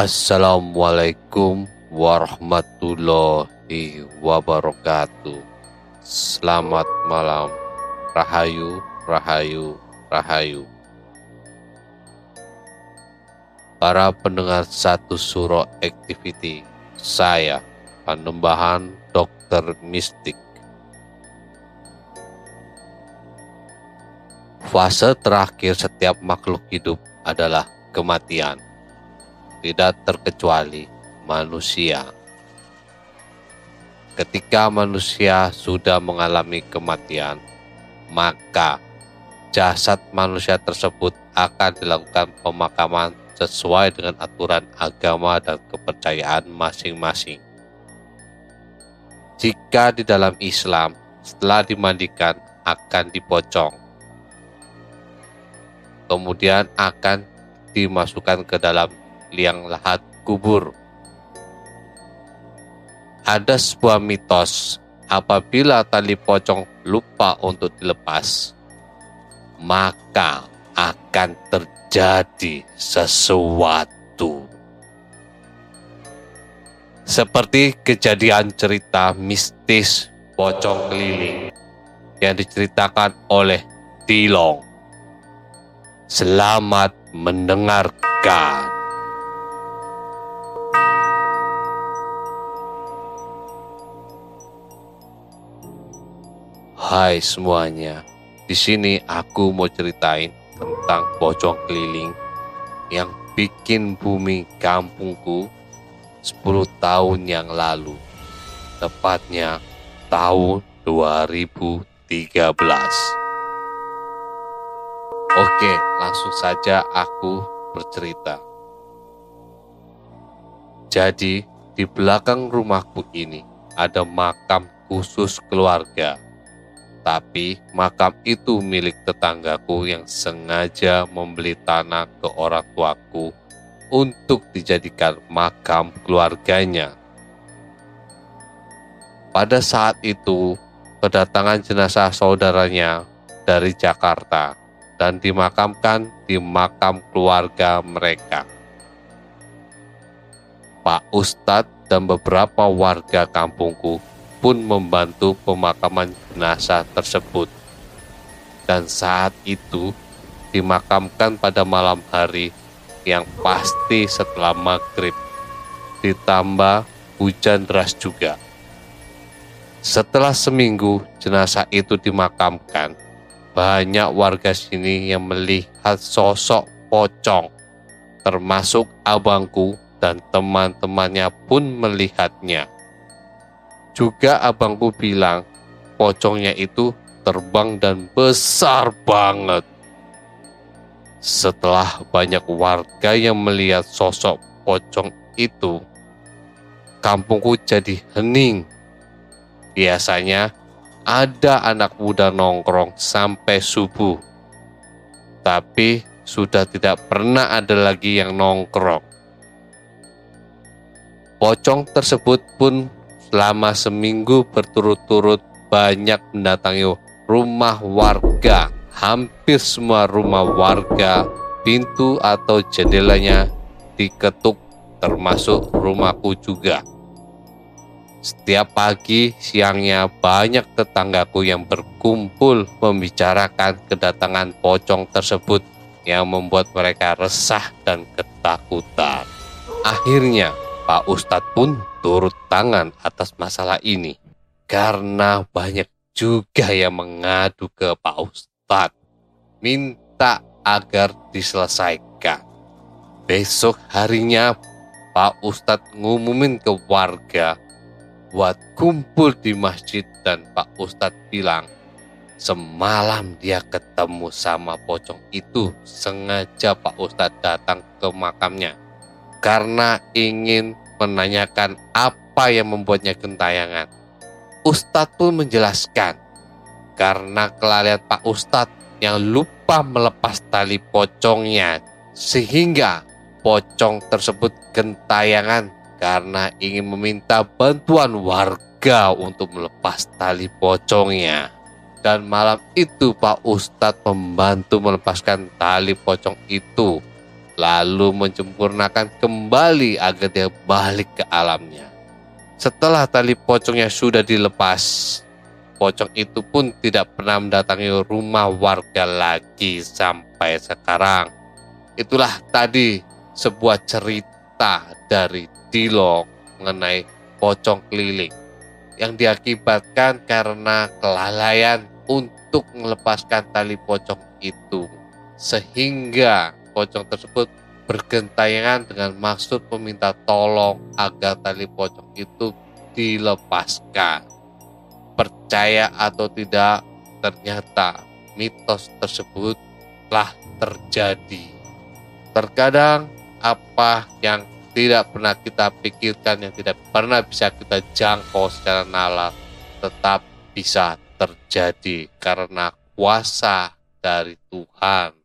Assalamualaikum warahmatullahi wabarakatuh. Selamat malam, rahayu, rahayu, rahayu. Para pendengar satu suro activity, saya Panembahan Dokter Mistik. Fase terakhir setiap makhluk hidup adalah kematian tidak terkecuali manusia. Ketika manusia sudah mengalami kematian, maka jasad manusia tersebut akan dilakukan pemakaman sesuai dengan aturan agama dan kepercayaan masing-masing. Jika di dalam Islam, setelah dimandikan akan dipocong, kemudian akan dimasukkan ke dalam liang lahat kubur. Ada sebuah mitos, apabila tali pocong lupa untuk dilepas, maka akan terjadi sesuatu. Seperti kejadian cerita mistis pocong keliling yang diceritakan oleh Tilong. Selamat mendengarkan. Hai semuanya, di sini aku mau ceritain tentang pocong keliling yang bikin bumi kampungku 10 tahun yang lalu. Tepatnya tahun 2013. Oke, langsung saja aku bercerita. Jadi, di belakang rumahku ini ada makam khusus keluarga tapi makam itu milik tetanggaku yang sengaja membeli tanah ke orang tuaku untuk dijadikan makam keluarganya. Pada saat itu, kedatangan jenazah saudaranya dari Jakarta dan dimakamkan di makam keluarga mereka. Pak Ustadz dan beberapa warga kampungku pun membantu pemakaman jenazah tersebut. Dan saat itu dimakamkan pada malam hari yang pasti setelah maghrib. Ditambah hujan deras juga. Setelah seminggu jenazah itu dimakamkan, banyak warga sini yang melihat sosok pocong, termasuk abangku dan teman-temannya pun melihatnya. Juga abangku bilang pocongnya itu terbang dan besar banget. Setelah banyak warga yang melihat sosok pocong itu, kampungku jadi hening. Biasanya ada anak muda nongkrong sampai subuh tapi sudah tidak pernah ada lagi yang nongkrong. Pocong tersebut pun selama seminggu berturut-turut banyak mendatangi rumah warga. Hampir semua rumah warga, pintu atau jendelanya diketuk termasuk rumahku juga. Setiap pagi siangnya banyak tetanggaku yang berkumpul membicarakan kedatangan pocong tersebut yang membuat mereka resah dan ketakutan. Akhirnya Pak Ustadz pun turut tangan atas masalah ini. Karena banyak juga yang mengadu ke Pak Ustadz. Minta agar diselesaikan. Besok harinya Pak Ustadz ngumumin ke warga. Buat kumpul di masjid dan Pak Ustadz bilang semalam dia ketemu sama pocong itu. Sengaja Pak Ustadz datang ke makamnya karena ingin menanyakan apa yang membuatnya gentayangan. Ustadz pun menjelaskan karena kelalaian Pak Ustadz yang lupa melepas tali pocongnya sehingga pocong tersebut gentayangan karena ingin meminta bantuan warga untuk melepas tali pocongnya. Dan malam itu Pak Ustadz membantu melepaskan tali pocong itu, lalu menyempurnakan kembali agar dia balik ke alamnya. Setelah tali pocongnya sudah dilepas, pocong itu pun tidak pernah mendatangi rumah warga lagi sampai sekarang. Itulah tadi sebuah cerita dari Dilo mengenai pocong keliling yang diakibatkan karena kelalaian untuk melepaskan tali pocong itu sehingga pocong tersebut bergentayangan dengan maksud meminta tolong agar tali pocong itu dilepaskan. Percaya atau tidak, ternyata mitos tersebut telah terjadi. Terkadang apa yang tidak pernah kita pikirkan, yang tidak pernah bisa kita jangkau secara nalar, tetap bisa terjadi karena kuasa dari Tuhan.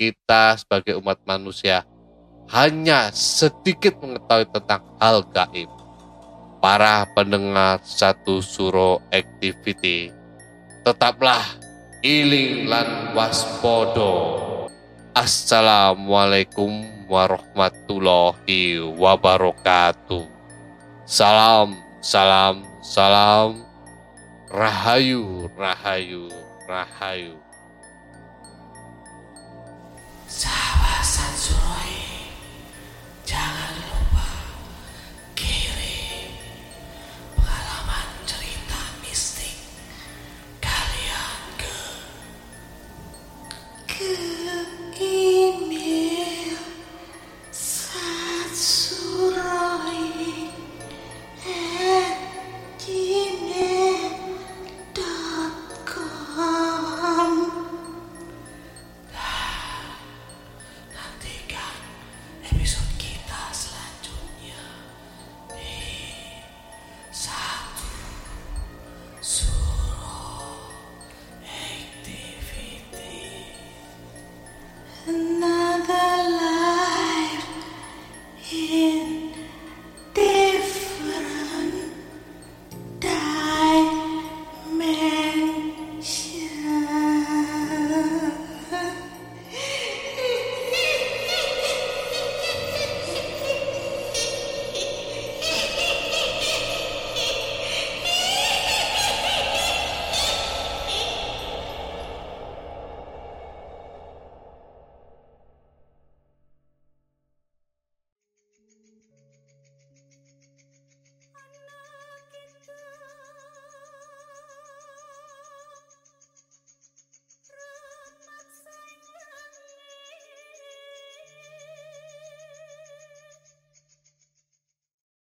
Kita sebagai umat manusia hanya sedikit mengetahui tentang hal gaib. Para pendengar satu suro activity, tetaplah iling lan waspodo. Assalamualaikum warahmatullahi wabarakatuh. Salam, salam, salam. Rahayu, rahayu, rahayu.